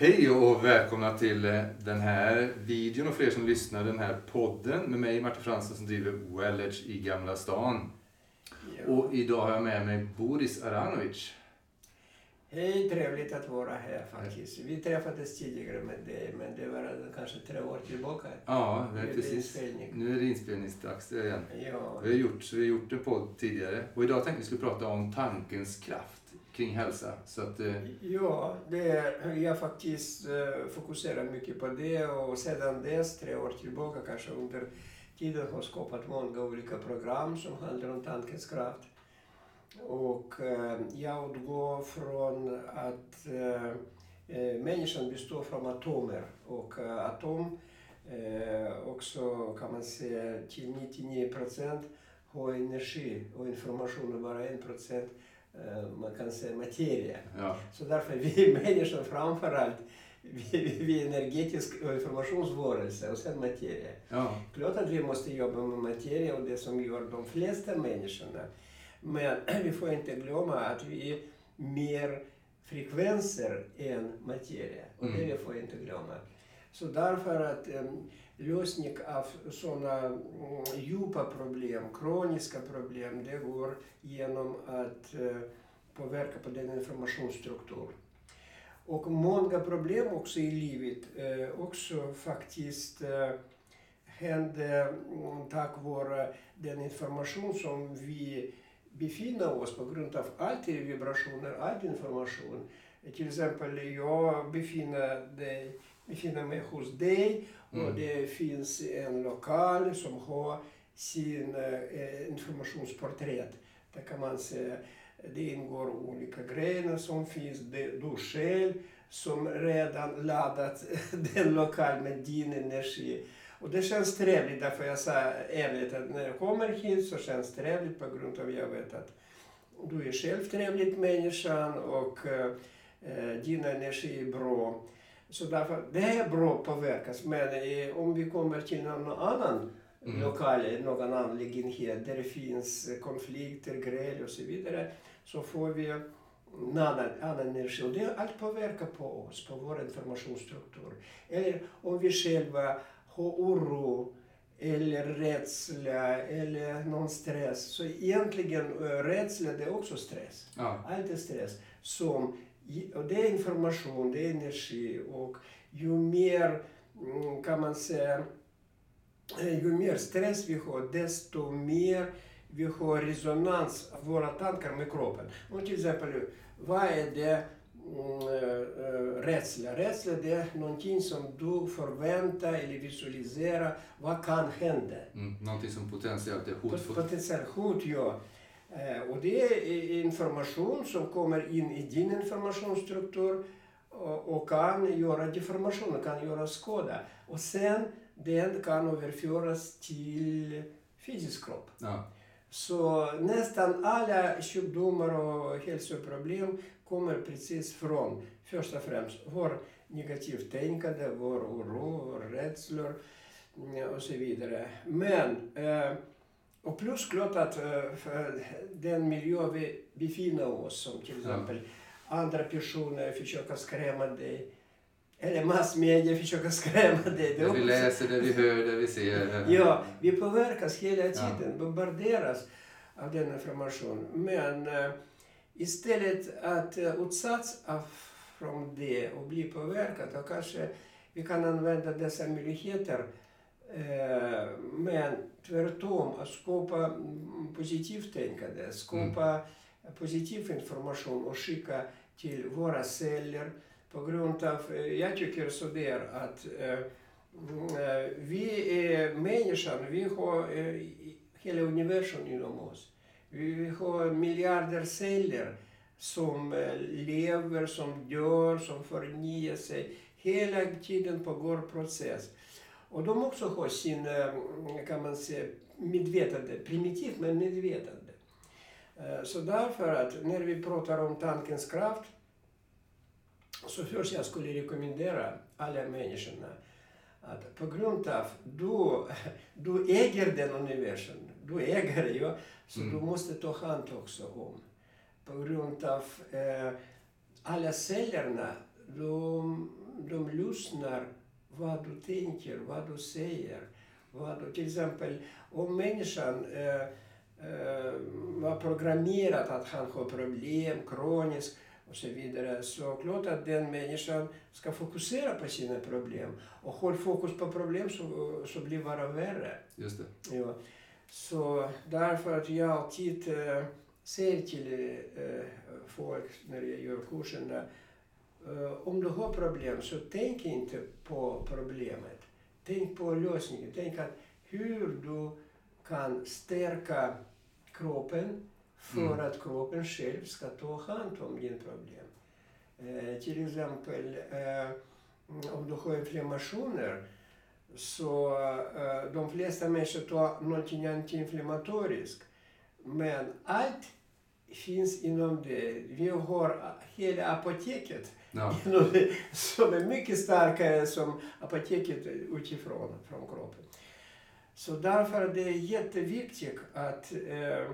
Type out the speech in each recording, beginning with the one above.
Hej och välkomna till eh, den här videon och för er som lyssnar den här podden med mig Martin Fransson som driver Wellage i Gamla stan. Ja. Och idag har jag med mig Boris Aranovic. Hej, trevligt att vara här faktiskt. Vi träffades tidigare med dig, men det var kanske tre år tillbaka. Ja, det är Nu är det precis. Nu är det inspelningsdags igen. Ja, Vi har gjort, vi har gjort en podd tidigare och idag tänkte vi skulle prata om tankens kraft kring hälsa. Så att, eh, ja det, jag faktiskt eh, fokuserar mycket på det och sedan dess, tre år tillbaka kanske under tiden, har skapat många olika program som handlar om tankens kraft. Och eh, jag utgår från att eh, eh, människan består från atomer och eh, atom eh, också kan man säga till 99 procent har energi och information och bara 1 procent man kan säga materia. ja, Så därför vi människor framförallt, vi, vi är energetisk informationsvarelse och sen materia. ja, Klart att vi måste jobba med materia och det som gör de flesta människorna. Men vi får inte glömma att vi är mer frekvenser än materia. Och det Mm. vi får inte glömma. Så därför att um, lösning av sådana mm, djupa problem, kroniska problem, det går genom att eh, påverka på den informationsstruktur. Och många problem också i livet eh, också faktiskt eh, hände mm, tack vare den information som vi befinner oss på grund av allt vibrationer, all information. Till exempel jag befinner, dig, befinner mig hos dig och Mm. det finns en lokal som har sin eh, informationsporträtt. Där kan man säga det ingår olika grejer som finns. Det, du själv som redan laddat den lokal med din energi. Och det känns trevligt, därför jag sa ärligt att när jag kommer hit så känns det trevligt på grund av att jag vet att du är själv trevlig människan och eh, eh, din energi är bra. Så därför, det är bra att påverkas, men eh, om vi kommer till någon annan Mm. lokal, någon annan lägenhet där det finns eh, konflikter, gräl och så vidare, så får vi en annan, annan energi. Och det allt påverkar på oss, på vår informationsstruktur. Eller om vi själva har oro eller rädsla eller någon stress. Så egentligen eh, rädsla det är också stress. ja, Allt är stress. Som, och det är information, det är energi och ju mer mm, kan man säga eh, ju mer stress vi har, desto mer vi har resonans av våra tankar med kroppen. Och till exempel, vad är det mm, eh, eh, rädsla? Rädsla det är någonting som du förväntar eller visualiserar, vad kan hända? mm, någonting som potentiellt är hotfullt. Potentiellt hot, ja. Eh, Och det är information som kommer in i din informationsstruktur och kan göra deformation, kan göra skada. Och sen den kan överföras till fysisk kropp. Ja, Så nästan alla sjukdomar och hälsoproblem kommer precis från, först och främst, vår negativt tänkande, vår oro, våra rädslor mm, och så vidare. Men, eh, och plus klart att eh, för den miljö vi befinner oss som till Ja. exempel andra personer försöker skrämma dig, eller massmedia försöker skrämma dig. Det vi läser, det vi hör, det vi ser. Ja, vi påverkas hela Ja. tiden, bombarderas av den information. Men eh, istället att uh, utsättas av från det och bli påverkad, då kanske vi kan använda dessa möjligheter eh, men tvärtom att skapa mm, positivt tänkande, skapa positiv information och skicka till våra celler på grund av, jag tycker så där att eh, Mm, Vi är människan, vi har eh, hela universum inom oss. Vi har miljarder celler som lever, som dör, som förnyar sig. Hela tiden pågår process. Och de också har sin, eh, kan man säga, medvetande, primitivt men medvetande. Eh, Så därför att när vi pratar om tankens kraft så först jag skulle rekommendera alla människorna att på grund av du, du äger den universum, du äger ja, så Mm. du måste ta hand också om. På grund av eh, alla cellerna, de, de lyssnar vad du tänker, vad du säger. Vad du, till exempel om människan eh, eh, var programmerad att han har problem, kroniskt och så vidare, så klart att den människan ska fokusera på sina problem. Och håll fokus på problem så, så blir bara värre. Just det. Ja. Så därför att jag alltid äh, säger till äh, folk när jag gör kurserna, om du har problem så tänk inte på problemet. Tänk på lösningen. Tänk att hur du kan stärka kroppen för Mm. att kroppen själv ska ta hand om din problem. Eh, till exempel eh, om du har inflammationer så eh, de flesta människor tar någonting antiinflammatoriskt. Men allt finns inom det. Vi har hela apoteket Ja. inom det, som är mycket starkare som apoteket utifrån, från kroppen. Så därför är det jätteviktigt att eh,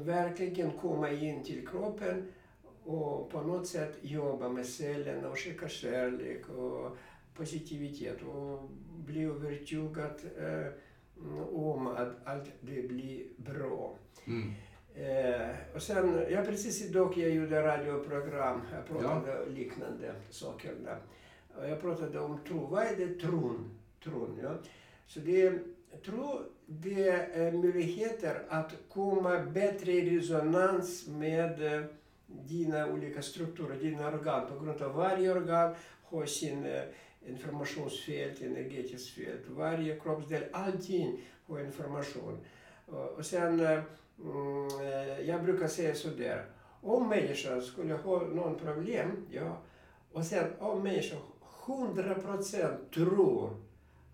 verkligen komma in till kroppen och på något sätt jobba med cellerna och skicka kärlek och positivitet och bli övertygad eh, om att allt det blir bra. Mm. Eh, och sen, ja precis idag jag gjorde radioprogram, jag pratade om liknande saker där. Och jag pratade om tro. Vad är det tron? tron ja? Så det, tro, det är möjligheter att komma bättre i resonans med eh, dina olika strukturer, dina organ. På grund av varje organ har sin eh, informationsfält, energetiskt fält. Varje kroppsdel, allting har information. Och, sen eh, Mm, eh, jag brukar säga sådär. Om människan skulle ha någon problem, ja, och sen om människan 100% tror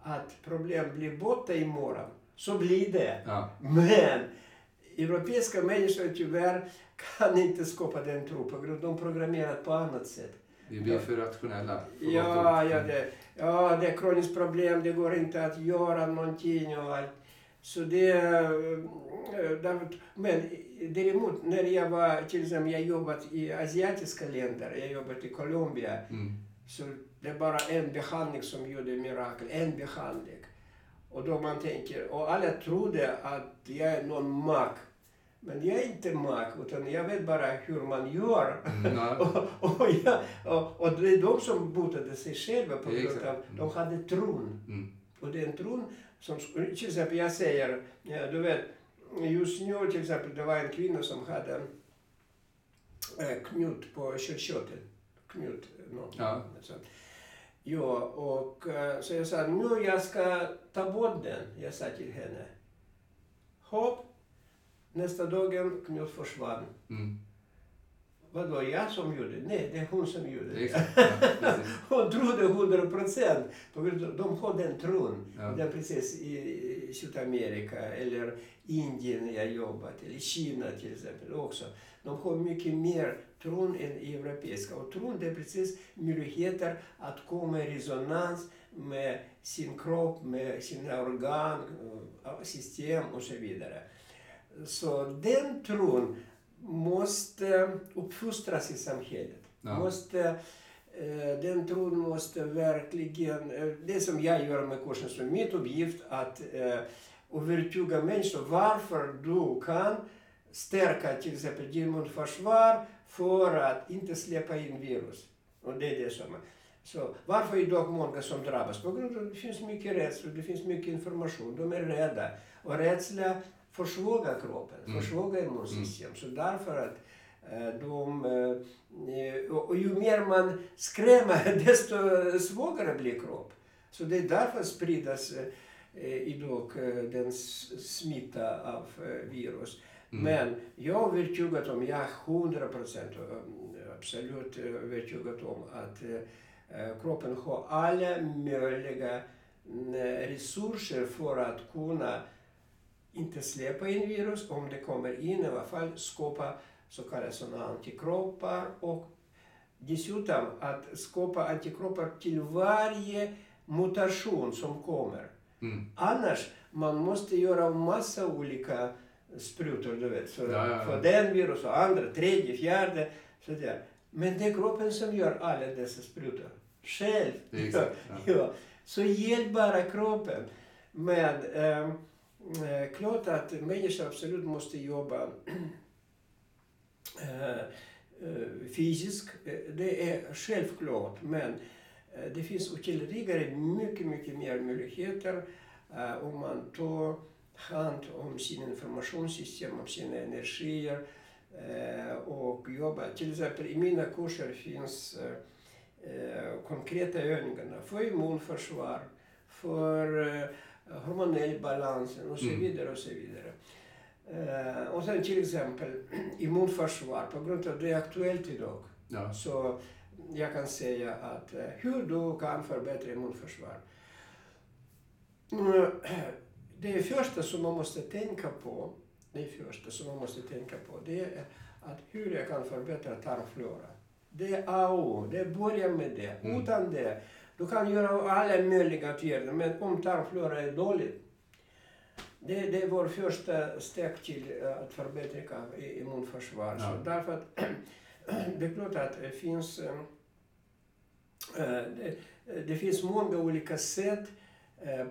att problem blir borta imorgon, så blir det. Ja. Men europeiska människor tyvärr kan inte skapa den tro på grund av att de är programmerade på annat sätt. Vi blir för rationella. för Ja, ja, det, ja, det är kroniskt problem, det går inte att göra någonting och allt. Så det... eh, därför- Men däremot när jag var, till exempel, jag jobbat i asiatiska länder, jag jobbat i Colombia, Mm. så det är bara en behandling som gjorde mirakel, en behandling. Och då man tänker, och alla trodde att jag är någon mag. Men jag är inte mag, utan jag vet bara hur man gör. Mm, och, och, ja, och, och det är de som botade sig själva på grund av de hade tron. Mm. Och den tron som, till exempel jag säger, ja, du vet, just nu till exempel det var en kvinna som hade eh, knut på köldköttet. Knut, något. Ja. Så. Ja, och eh, så jag sa, nu jag ska ta bort den. Jag sa till henne. Hopp, nästa dagen knut försvann. Mm. Vadå, jag som gjorde? Nej, det är hon som gjorde det. Exakt. Ja. Hon trodde 100 procent. De har den tron. Ja. Det är precis i Sydamerika eller Indien jag jobbat, eller Kina till exempel också. De har mycket mer tron än europeiska. Och tron det är precis möjligheter att komma i resonans med sin kropp, med sina organ, system och så vidare. Så den tron måste uppfostras i samhället. Ja. Måste, eh, den tron måste verkligen, eh, det som jag gör med kursen, är mitt uppgift att eh, övertyga människor varför du kan stärka till exempel immunförsvar för att inte släppa in virus. Och det är det som. Så varför är idag många som drabbas? På grund av att det finns mycket rädsla, det finns mycket information, de är rädda. Och rädsla försvagar kroppen, Mm. försvagar immunsystemet. Så därför att eh, de, eh, och ju mer man skrämmer desto svagare blir kropp. Så det är därför spridas eh, idag den smitta av virus. Mm. Men jag är övertygad om, jag är 100 procent absolut övertygad om att kroppen har alla möjliga mm, resurser för att kunna inte släppa in virus, om det kommer in i alla fall skapa så kallade sådana antikroppar och dessutom att skapa antikroppar till varje mutation som kommer. Mm. Annars, man måste göra massa olika sprutor, du vet. För, Ja, ja, ja. för den virus och andra, tredje, fjärde. Sådär. Men det är kroppen som gör alla dessa sprutor. Själv. Exakt, ja. Så hjälp bara kroppen. Men eh, Eh, klart att människan absolut måste jobba eh, eh, fysiskt. Det är självklart. Men det finns ytterligare mycket, mycket mer möjligheter om man tar hand om sina informationssystem, om sina energier och jobbar. Till exempel i mina kurser finns konkreta övningar för immunförsvar, för hormonell balans och så Mm. vidare. och så vidare. Eh, och sen till exempel immunförsvar, på grund av det är aktuellt idag. Ja. Så jag kan säga att eh, hur du kan förbättra immunförsvar. Mm, Det första som man måste tänka på, det första som man måste tänka på, det är att hur jag kan förbättra tarmflora. Det är A och O, det börjar med det. Mm. Utan det, du kan göra alla möjliga åtgärder, men om tarmflora är dålig, det, det är vår första steg till eh, att förbättra i- immunförsvar. Ja. Så därför att det är klart att det finns, eh, eh, det, det finns många olika sätt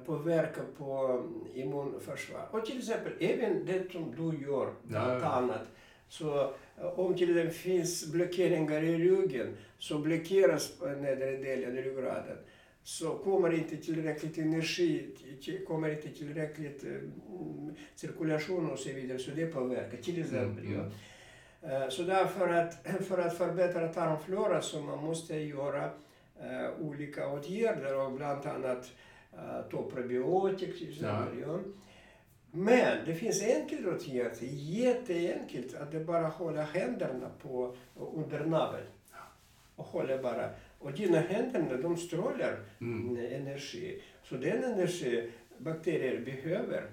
påverka på immunförsvar. Och till exempel även det som du gör, Ja, ja. annat. Så om till exempel finns blockeringar i ryggen så blockeras nedre delen i ryggraden så kommer inte tillräckligt energi, kommer inte tillräckligt eh, mm, cirkulation och så vidare, så det påverkar till exempel. Mm, ja. mm. Eh, Så därför att, för att förbättra tarmflora så man måste göra eh, olika åtgärder och bland annat uh, ta probiotik till exempel. Ja. Men det finns enkelt åtgärd, jätteenkelt, att det bara hålla händerna på under naveln. Och hålla bara. Och dina händer, de strålar Mm. energi. Så den energi bakterier behöver.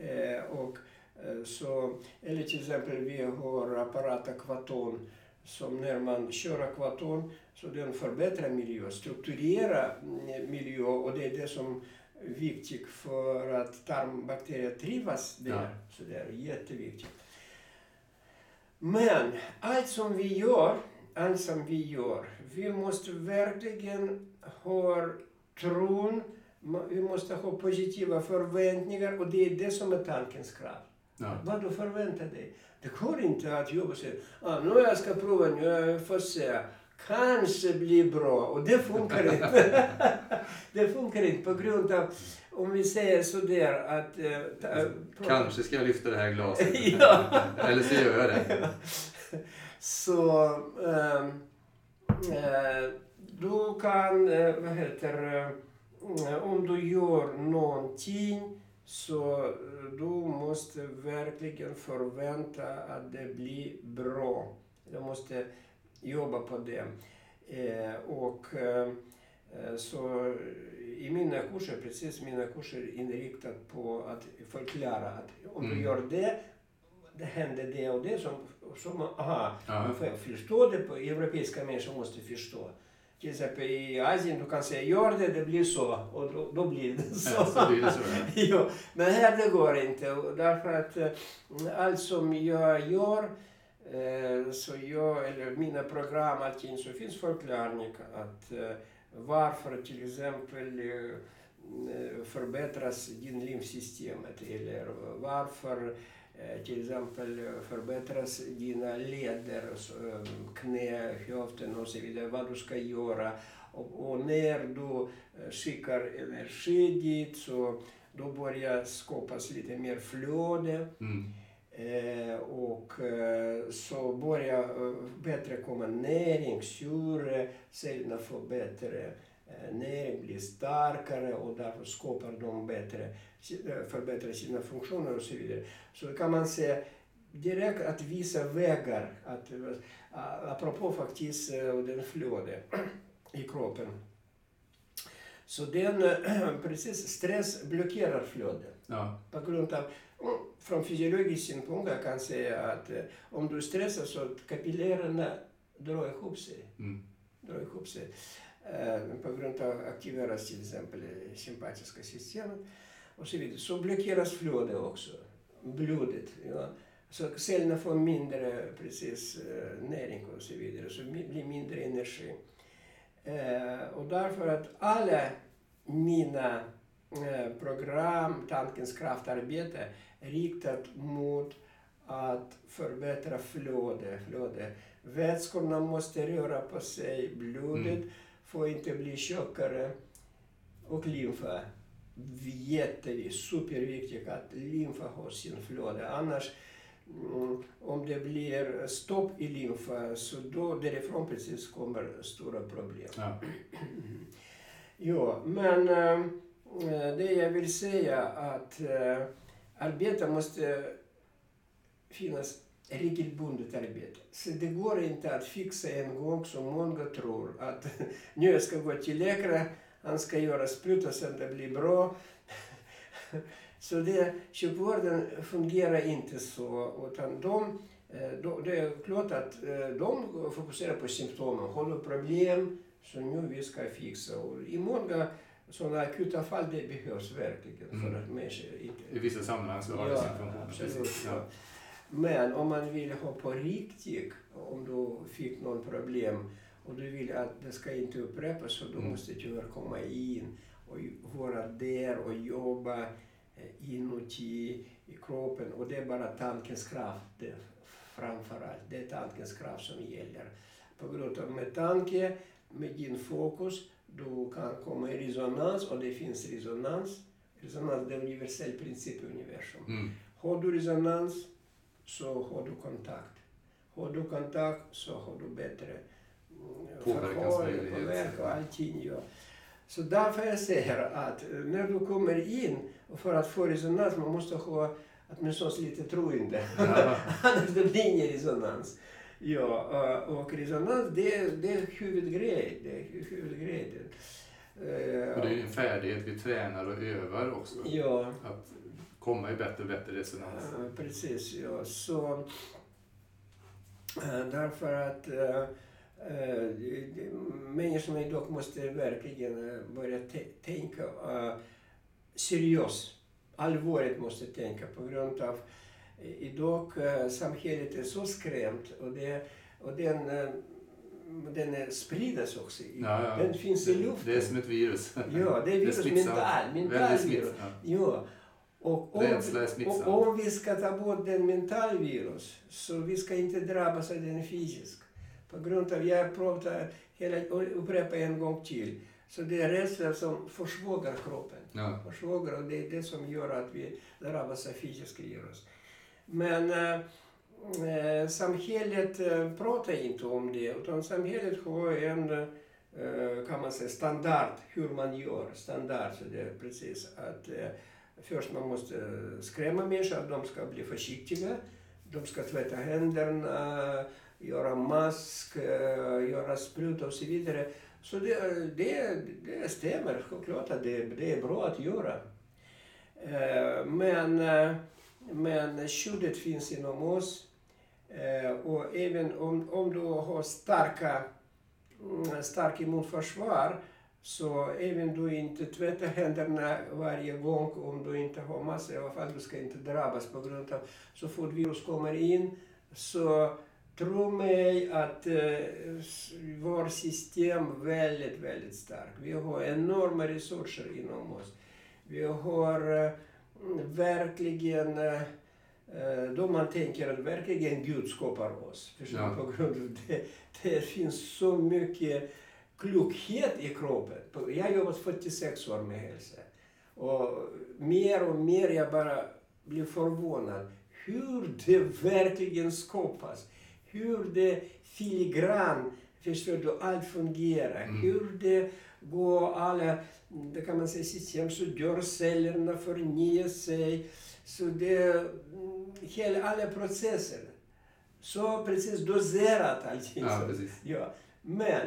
Eh, och, eh, så, eller till exempel vi har apparat akvaton som när man kör akvaton så den förbättrar miljö, strukturerar mm, miljö och det är det som viktigt för att tarmbakterier trivas där. Ja. Så det är jätteviktigt. Men allt som vi gör, allt som vi gör, vi måste verkligen ha tron, vi måste ha positiva förväntningar och det är det som är tankens kraft. Ja. Vad du förväntar dig. Det går inte att jobba och säga ah, nu jag ska prova, nu jag får se. Kanske blir bra. Och det funkar inte. det funkar inte på grund av, om vi säger sådär att... eh, ta- Kanske ska jag lyfta det här glaset. Ja. Eller så gör jag det. Så ehm, eh, du kan, eh, vad heter eh, om du gör någonting så eh, du måste verkligen förvänta att det blir bra. Du måste jobba på det. Eh, och eh, eh, så i mina kurser, precis mina kurser inriktat på att förklara att om Mm. du gör det, det händer det och det som, som aha, Ja. man får förstå det på europeiska människor måste förstå. Till exempel i Asien, du kan säga gör det, det blir så och då, då blir det så. Ja, så blir det så. Ja. jo, men här det går inte därför att eh, allt som jag gör eh, Eh, så jag, eller mina program, allting, så finns förklaring att eh, varför till exempel eh, förbättras din lymfsystemet eller varför till exempel förbättras dina leder, knä, höften och så vidare, vad du ska göra. Och, och när du skickar energi dit så då börjar skapas lite mer flöde. Mm. Eh, och eh, så börjar eh, bättre komma näring, syre, cellerna får bättre näring, blir starkare och därför skapar de bättre, förbättrar sina funktioner och så vidare. Så kan man säga direkt att visa vägar, att, apropå faktiskt den flöde i kroppen. Så den, precis, stress blockerar flödet Ja. på grund av, från fysiologisk synpunkt jag kan säga att eh, om du stressar så kapillärerna drar ihop sig. Mm. Drar ihop sig. Eh, på grund av aktiveras till exempel sympatiska systemet och så vidare. Så blockeras flödet också, blodet. Ja. Så cellerna får mindre precis eh, näring och så vidare, så blir mindre energi. Och därför att alla mina program, Tankens kraftarbete, riktat mot att förbättra flödet. flöde. Vätskorna måste röra på sig, blodet Mm. får inte bli tjockare och lymfa. Jätteviktigt, superviktigt att lymfa har sin flöde. Annars, om det blir stopp i lymfa, så då därifrån precis kommer stora problem. Ja. Ja, men Eh, det jag vill säga att eh, arbete måste finnas regelbundet arbete. Så det går inte att fixa en gång som många tror att nu jag ska gå till läkare, han ska göra spruta så att det blir bra. Så det, sjukvården fungerar inte så, utan de, eh, de, det är klart att eh, de fokuserar på symptomen. Har du problem, så nu vi ska fixa. Och I många sådana akuta fall det behövs verkligen för Mm. att människor inte... I vissa sammanhang så har det Ja, sin funktion. absolut, ja. Men om man vill ha på riktigt, om du fick någon problem och du vill att det ska inte upprepas så då Mm. måste du tyvärr komma in och vara där och jobba eh, inuti i kroppen och det är bara tankens kraft det, framför allt. Det är tankens kraft som gäller. På grund av med tanke, med din fokus, du kan komma i resonans och det finns resonans. Resonans det är en universell princip i universum. Mm. Har du resonans så har du kontakt. Har du kontakt så har du bättre mm, Påverkansmöjlighet. förhåll, påverka och allting. Ja. Så därför jag säger att eh, när du kommer in, för att få resonans, man måste ha åtminstone lite troende. Ja. Annars det blir ingen resonans. Ja, eh, och resonans det, det är huvudgrej. Det är huvudgrej. Och det är en färdighet vi tränar och övar också. Ja. Att komma i bättre och bättre resonans. Ja, precis, ja. Så, eh, därför att eh, eh, det- människorna idag måste verkligen eh, börja tänka eh, seriöst. Allvarligt måste tänka på grund av eh, idag eh, samhället är så skrämt och, det, och den, eh, den är spridas också. Ja, ja. Den finns i Det- luften. Det är som ett virus. Ja, det är virus, smittsamt. mental, mental virus. Ja. Och om, är och om vi ska ta bort den mental virus så vi ska inte drabbas av den fysisk. På grund av, jag pratar hela, upprepar en gång till, så det är rädsla som försvagar kroppen. Ja. Försvagar och det är det som gör att vi drabbas av fysisk virus. Men eh, eh samhället eh, pratar inte om det, utan samhället har en eh, kan man säga, standard hur man gör. Standard, så det är precis att eh, först man måste skrämma människor att de ska bli försiktiga. De ska tvätta händerna, göra mask, göra spruta och så vidare. Så det, det, det stämmer, självklart att det, det är bra att göra. Eh, Men, eh, men skyddet finns inom oss. Eh, Och även om, om du har starka, mm, stark immunförsvar så även du inte tvättar händerna varje gång om du inte har massa. i alla fall du ska inte drabbas på grund av så fort virus kommer in så tro mig att eh, vårt system är väldigt, väldigt starkt. Vi har enorma resurser inom oss. Vi har eh, verkligen eh, eh, då man tänker att verkligen Gud skapar oss. Förstår Ja. På grund av det, det finns så mycket klokhet i kroppen. Jag har jobbat 46 år med hälsa. Och mer och mer jag bara blir förvånad hur det verkligen skapas. Hur det filigran, förstår du, allt fungerar. Mm. Hur det går alla, det kan man säga, system så gör cellerna förnyar sig. Så det, mm, hela, alla processer. Så precis doserat allting. Ja, precis. Ja, men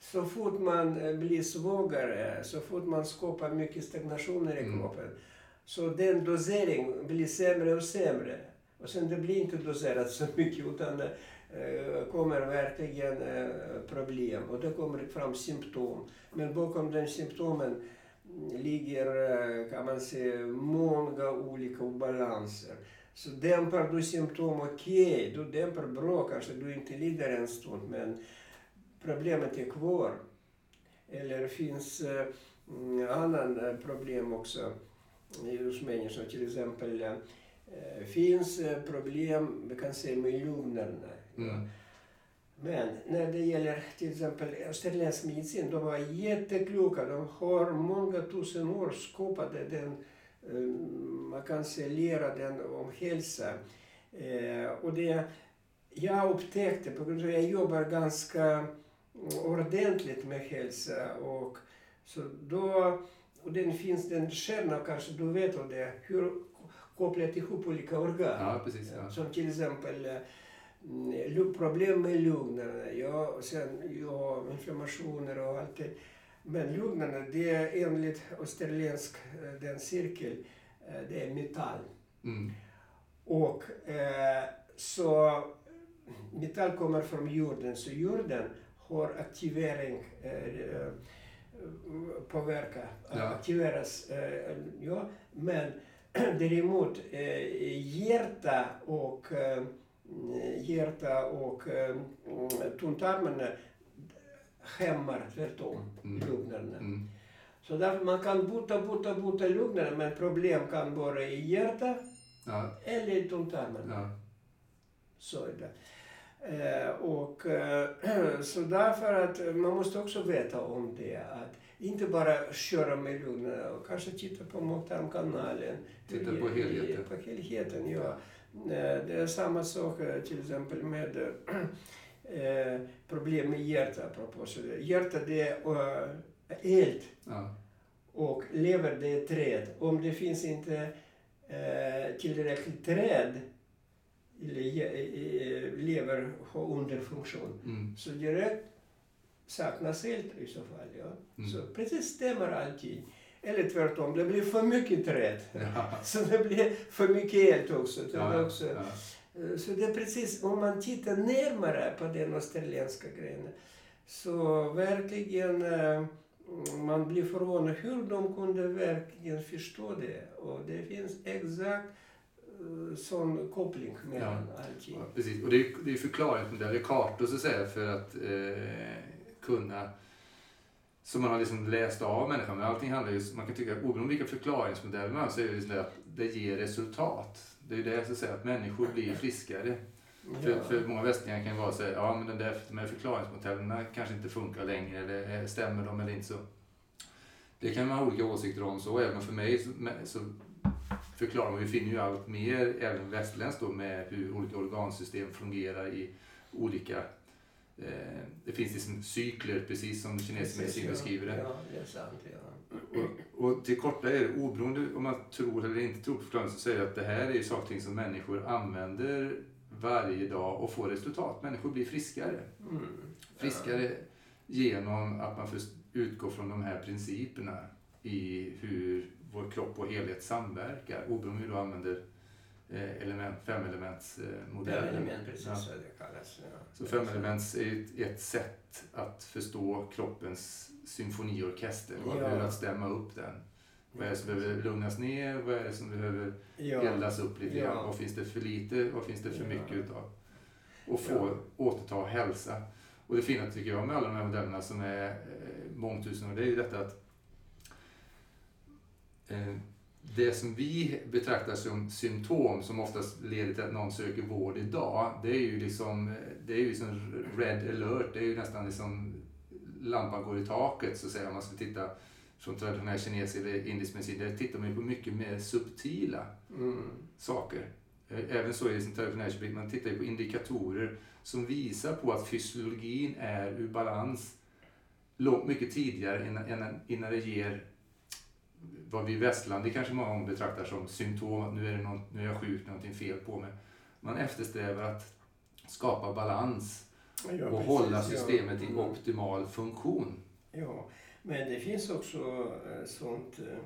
så fort man eh, blir svagare, så fort man skapar mycket stagnationer i Mm. kroppen, så den dosering blir sämre och sämre. Och sen det blir inte doserat så mycket utan det eh, kommer verkligen eh, problem och det kommer fram symptom. Men bakom den symptomen ligger, eh, kan man säga, många olika obalanser. Så dämpar du symptom, okej, du dämpar bra, kanske du inte lider en stund, men problemet är kvar. Eller finns eh, annan eh, problem också hos människor, till exempel eh, finns eh, problem, vi kan säga med lugnerna. Mm. Men när det gäller till exempel österländsk medicin, de var jättekloka. De har många tusen år skapat den, eh, man kan säga lära den om hälsa. Eh, och det jag upptäckte, på grund av att jag jobbar ganska ordentligt med hälsa och så då, och den finns den stjärna kanske du vet om det, hur kopplat ihop olika organ. Ja, precis. Ja. Som till exempel problem med lugnen, ja, sen, ja, inflammationer och allt det. Men lugnen, det är enligt österländsk, den cirkel, det är metall. Mm. Och eh, så metall kommer från jorden, så jorden har aktivering, eh, påverka, Ja. aktiveras. Eh, ja. Men däremot eh, hjärta och eh, hjärta och eh, tunntarmarna hämmar tvärtom Mm. lugnerna. Mm. Så därför man kan bota, bota, bota lugnerna men problem kan vara i hjärta Ja. eller i tunntarmarna. Ja. Så är det. Eh, och, eh, så därför att man måste också veta om det. Att inte bara köra med lugn och kanske titta på magtarmkanalen. Titta på helheten. På helheten, ja. Eh, Det är samma sak eh, till exempel med eh, problem med hjärta. apropå. Så det- är eld Ja. och lever det är träd. Om det finns inte eh, tillräckligt träd eller lever har underfunktion Mm. så direkt saknas eld i så fall. Ja. Mm. Så precis stämmer alltid. Eller tvärtom, det blir för mycket träd. Ja. Så det blir för mycket eld också. Ja. också Ja. Eh, Så det är precis, om man tittar närmare på den österländska grejen så verkligen eh, man blir förvånad hur de kunde verkligen förstå det. Och det finns exakt eh, sån koppling mellan allting. Ja, precis. Och det är, det är kartor så att säga, för att eh, kunna som man har liksom läst av människan. Men allting handlar ju, man kan tycka, oberoende vilka förklaringsmodeller man har, så är det liksom det att det ger resultat. Det är ju det som säger att människor blir friskare. För, Ja. för många västingar kan ju vara så här, ja men den där, de här förklaringsmodellerna kanske inte funkar längre, eller eh, stämmer de eller inte så. Det kan man ha olika åsikter om så, även för mig så, så förklarar man, vi finner ju allt mer, även västerländskt då, med hur olika organsystem fungerar i olika, det finns liksom cykler, precis som kinesisk medicin beskriver det. Ja, det är sant. Ja. Och, och till korta är det oberoende om man tror eller inte tror på förklaringen så säger jag att det här är ju saker som människor använder varje dag och får resultat. Människor blir friskare. Mm. Friskare genom att man utgår från de här principerna i hur vår kropp och helhet samverkar. Oberoende om vi då använder eh, element, Ja. femelementsmodellen. Element, precis Ja. så det kallas. Ja. Så femelements är ett, ett sätt att förstå kroppens symfoniorkester och Ja. hur att stämma upp den. Vad är det som behöver lugnas ner? Vad är det som behöver Ja. eldas upp lite Ja. grann? Vad finns det för lite? Vad finns det för Ja. mycket utav? Och få Ja. återta hälsa. Och det fina tycker jag med alla de här modellerna som är eh, mångtusen år, det är ju detta att eh, det som vi betraktar som symptom som oftast leder till att någon söker vård idag, det är ju liksom, det är ju liksom red alert, det är ju nästan liksom lampan går i taket så att säga om man ska titta från traditionell kines eller indisk medicin. Där tittar man ju på mycket mer subtila Mm. saker. Även så i sin traditionella kemi, man tittar ju på indikatorer som visar på att fysiologin är ur balans långt mycket tidigare innan, innan, innan det ger vad vi i västlandet kanske många gånger betraktar som symptom, att nu är, det någon, nu är jag sjuk, någonting fel på mig. Man eftersträvar att skapa balans Ja, och precis, hålla ja. systemet i Mm. optimal funktion. Ja, men det finns också eh, sånt, eh,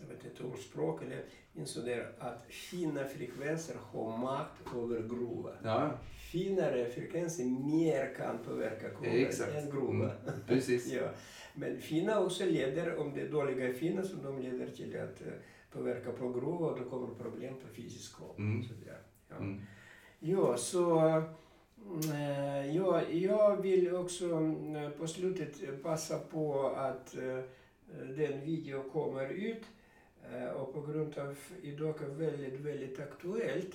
jag vet inte, ordspråk eller en sån där att fina frekvenser har makt över grova. Ja, Finare frekvenser mer kan påverka Exakt. än grova. precis. Ja. Men fina också leder, om det är dåliga fina, så de leder till att eh, påverkar på grov och då kommer problem på fysisk kropp. Mm. Så där. Ja. Mm. Ja, så eh, ja, jag vill också eh, på slutet passa på att eh, den video kommer ut Eh, och på grund av idag är väldigt, väldigt aktuellt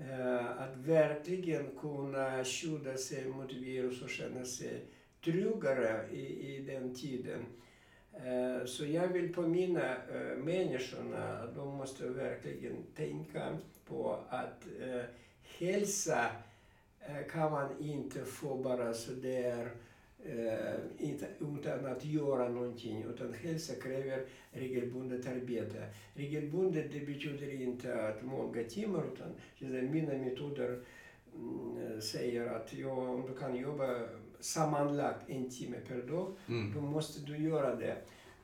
eh, att verkligen kunna skydda sig mot virus och känna sig tryggare i, i den tiden. Eh, så jag vill påminna människorna att de måste verkligen tänka på att hälsa kan man inte få bara sådär eh, inte, utan att göra någonting. Utan hälsa kräver regelbundet arbete. Regelbundet det betyder inte att många timmar utan mina metoder mm, säger att ja, om du kan jobba sammanlagt en timme per dag Mm. då måste du göra det.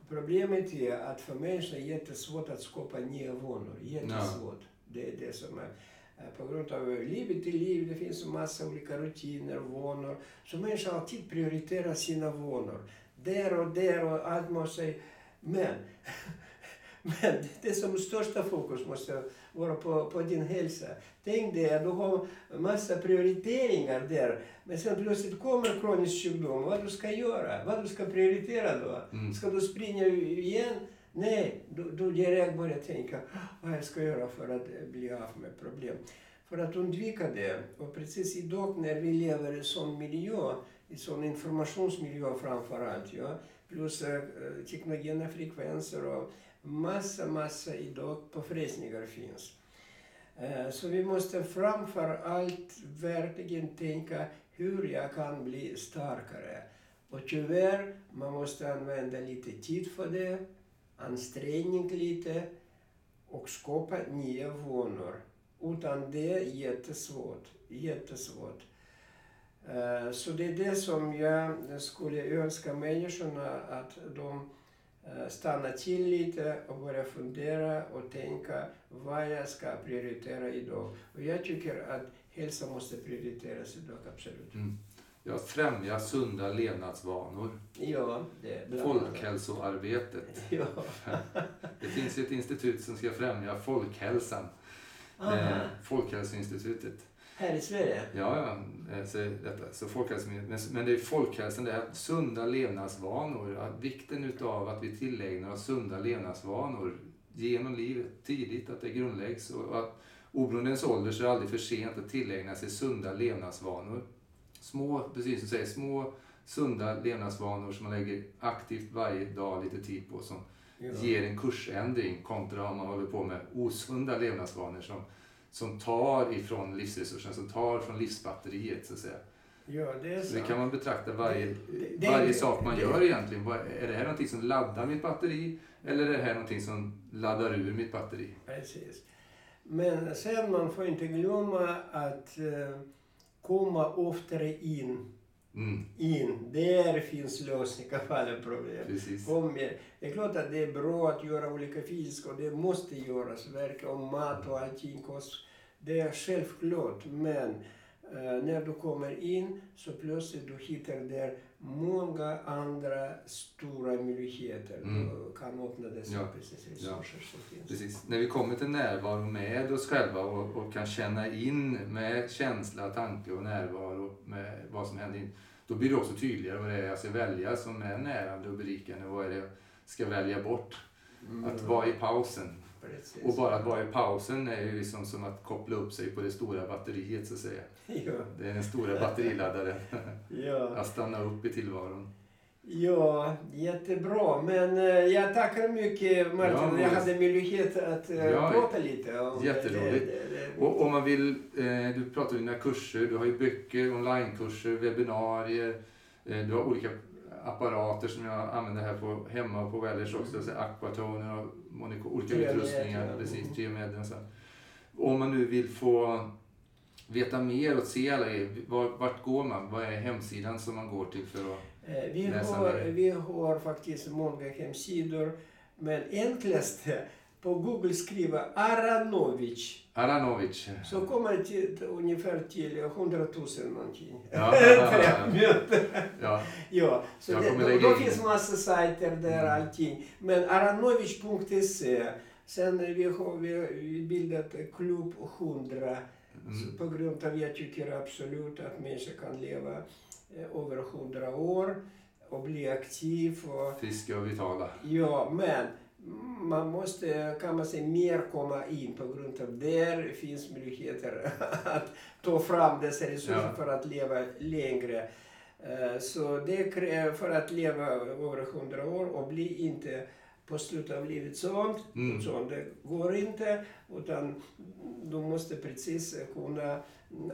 Problemet är att för människor är det jättesvårt att skapa nya vanor. Jättesvårt. Det är det som är. Eh, På grund av livet i liv, det finns en massa olika rutiner, vanor. Så människor alltid prioriterar sina vanor. Där och där och allt måste... Men, men det som största fokus måste vara på, på din hälsa. Tänk dig att du har massa prioriteringar där. Men sen plötsligt kommer kronisk sjukdom. Vad du ska göra? Vad du ska prioritera då? Mm. Ska du springa igen? Nej, du, du direkt börjar tänka vad jag ska göra för att eh, bli av med problem. För att undvika det, och precis idag när vi lever i sån miljö, i sån informationsmiljö framför allt, ja, plus eh, teknogena frekvenser och massa, massa idag påfrestningar finns. Eh, Så vi måste framför allt verkligen tänka hur jag kan bli starkare. Och tyvärr, man måste använda lite tid för det, ansträngning lite och skapa nya vanor. Utan det är jättesvårt, jättesvårt. Eh, så det är det som jag skulle önska människorna att de eh, stannar till lite och börjar fundera och tänka vad jag ska prioritera idag. Och jag tycker att hälsa måste prioriteras idag, absolut. Mm. Ja, främja sunda levnadsvanor. Ja, det. Folkhälsoarbetet. Ja. Det finns ett institut som ska främja folkhälsan. Aha. Eh, Folkhälsoinstitutet. Här i Sverige? Ja, ja. eh, Så, detta. så folkhälsan, men, det är folkhälsan, det är sunda levnadsvanor. Vikten utav att vi tillägnar oss sunda levnadsvanor genom livet tidigt, att det grundläggs. Och att oberoende ens ålder så är det aldrig för sent att tillägna sig sunda levnadsvanor. Små, precis som du säger, små sunda levnadsvanor som man lägger aktivt varje dag lite tid på som Ja. ger en kursändring kontra om man håller på med osunda levnadsvanor som, som tar ifrån livsresursen, som tar från livsbatteriet så att säga. ja, det är Så det kan man betrakta varje, Det- det- varje sak man gör egentligen. Är det här någonting som laddar mitt batteri eller är det här någonting som laddar ur mitt batteri? Precis. Men sen man får inte glömma att eh, komma oftare in. Mm, in. Där finns lösningar på alla problem. precis. Kom med. Det är klart att det är bra att göra olika fysiska och det måste göras, verka om mat och allting. kost. Det är självklart, men eh, när du kommer in så plötsligt du hittar där många andra stora möjligheter. Mm. Kan öppna dessa Ja. Ja. resurser som finns. Precis. När vi kommer till närvaro med oss själva och, och kan känna in med känsla, tanke och närvaro med vad som händer, då blir det också tydligare vad det är jag ska välja som är närande och berikande. Vad är det jag ska välja bort? Att vara i pausen. Precis. Och bara att vara i pausen är ju liksom som att koppla upp sig på det stora batteriet så att säga. Ja, Det är den stora batteriladdaren. ja. Att stanna upp i tillvaron. ja, jättebra. Men eh, jag tackar mycket Martin. Ja, men- jag hade möjlighet att eh, Ja, prata lite om jätteroligt. det. det, det, Och om man vill, eh, du pratar om dina kurser, du har ju böcker, onlinekurser, webbinarier, eh, du har olika apparater som jag använder här på, hemma på Wellers också, så Aquatoner och Monaco, olika utrustningar, precis, Mm. Triomeden. Så. Om man nu vill få veta mer och se alla er, var- vart går man? Vad är hemsidan som man går till för att... Eh, Vi läsa har, mer. vi har faktiskt många hemsidor. Men enklaste på Google skriva Aranovic. Aranovic. Så kommer det till, ungefär till 100 000 någonting. Ja, ja, ja. Så Jag det, då, då in. finns massa sajter där Mm. allting. Men aranovic.se Sen vi har vi bildat Klubb 100 Mm. på grund av jag tycker absolut att människor kan leva över 100 år och bli aktiv. Och, Friska och vitala. ja, men man måste, kan man säga, mer komma in på grund av där finns möjligheter att ta fram dessa resurser Ja. för att leva längre. Eh, Så det krävs för att leva över 100 år och bli inte på slutet av livet sånt. Mm. sånt. Det går inte, utan du måste precis kunna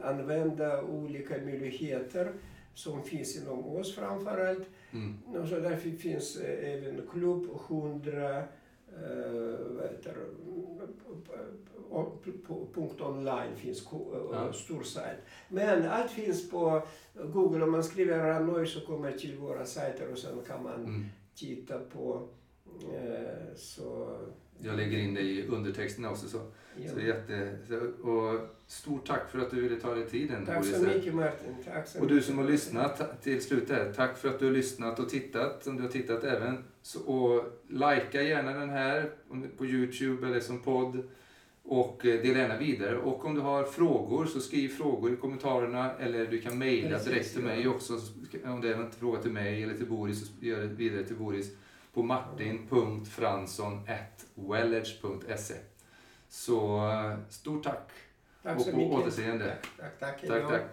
använda olika möjligheter som finns inom oss framför allt. Mm. Och så därför finns eh, även Klubb 100 punkt online finns Ja. stor sajt. Men allt finns på Google. Om man skriver Ranoi så kommer till våra sajter och sen kan man Mm. titta på eh, så... Jag lägger in det i undertexterna också. Så, så jätte, och stort tack för att du ville ta dig tiden. Tack så mycket Martin. Tack så Och du som har lyssnat till slut här, tack för att du har lyssnat och tittat. Om du har tittat även. Så, och likea gärna den här på Youtube eller som podd. Och eh, dela gärna vidare. Och om du har frågor så skriv frågor i kommentarerna. Eller du kan mejla direkt till mig också. Om det är en fråga till mig eller till Boris så gör det vidare till Boris. På martin.fransson.wellage.se Så eh, stort tack Tack och på mycket. återseende. Tack, tack, tack. Tack, tack.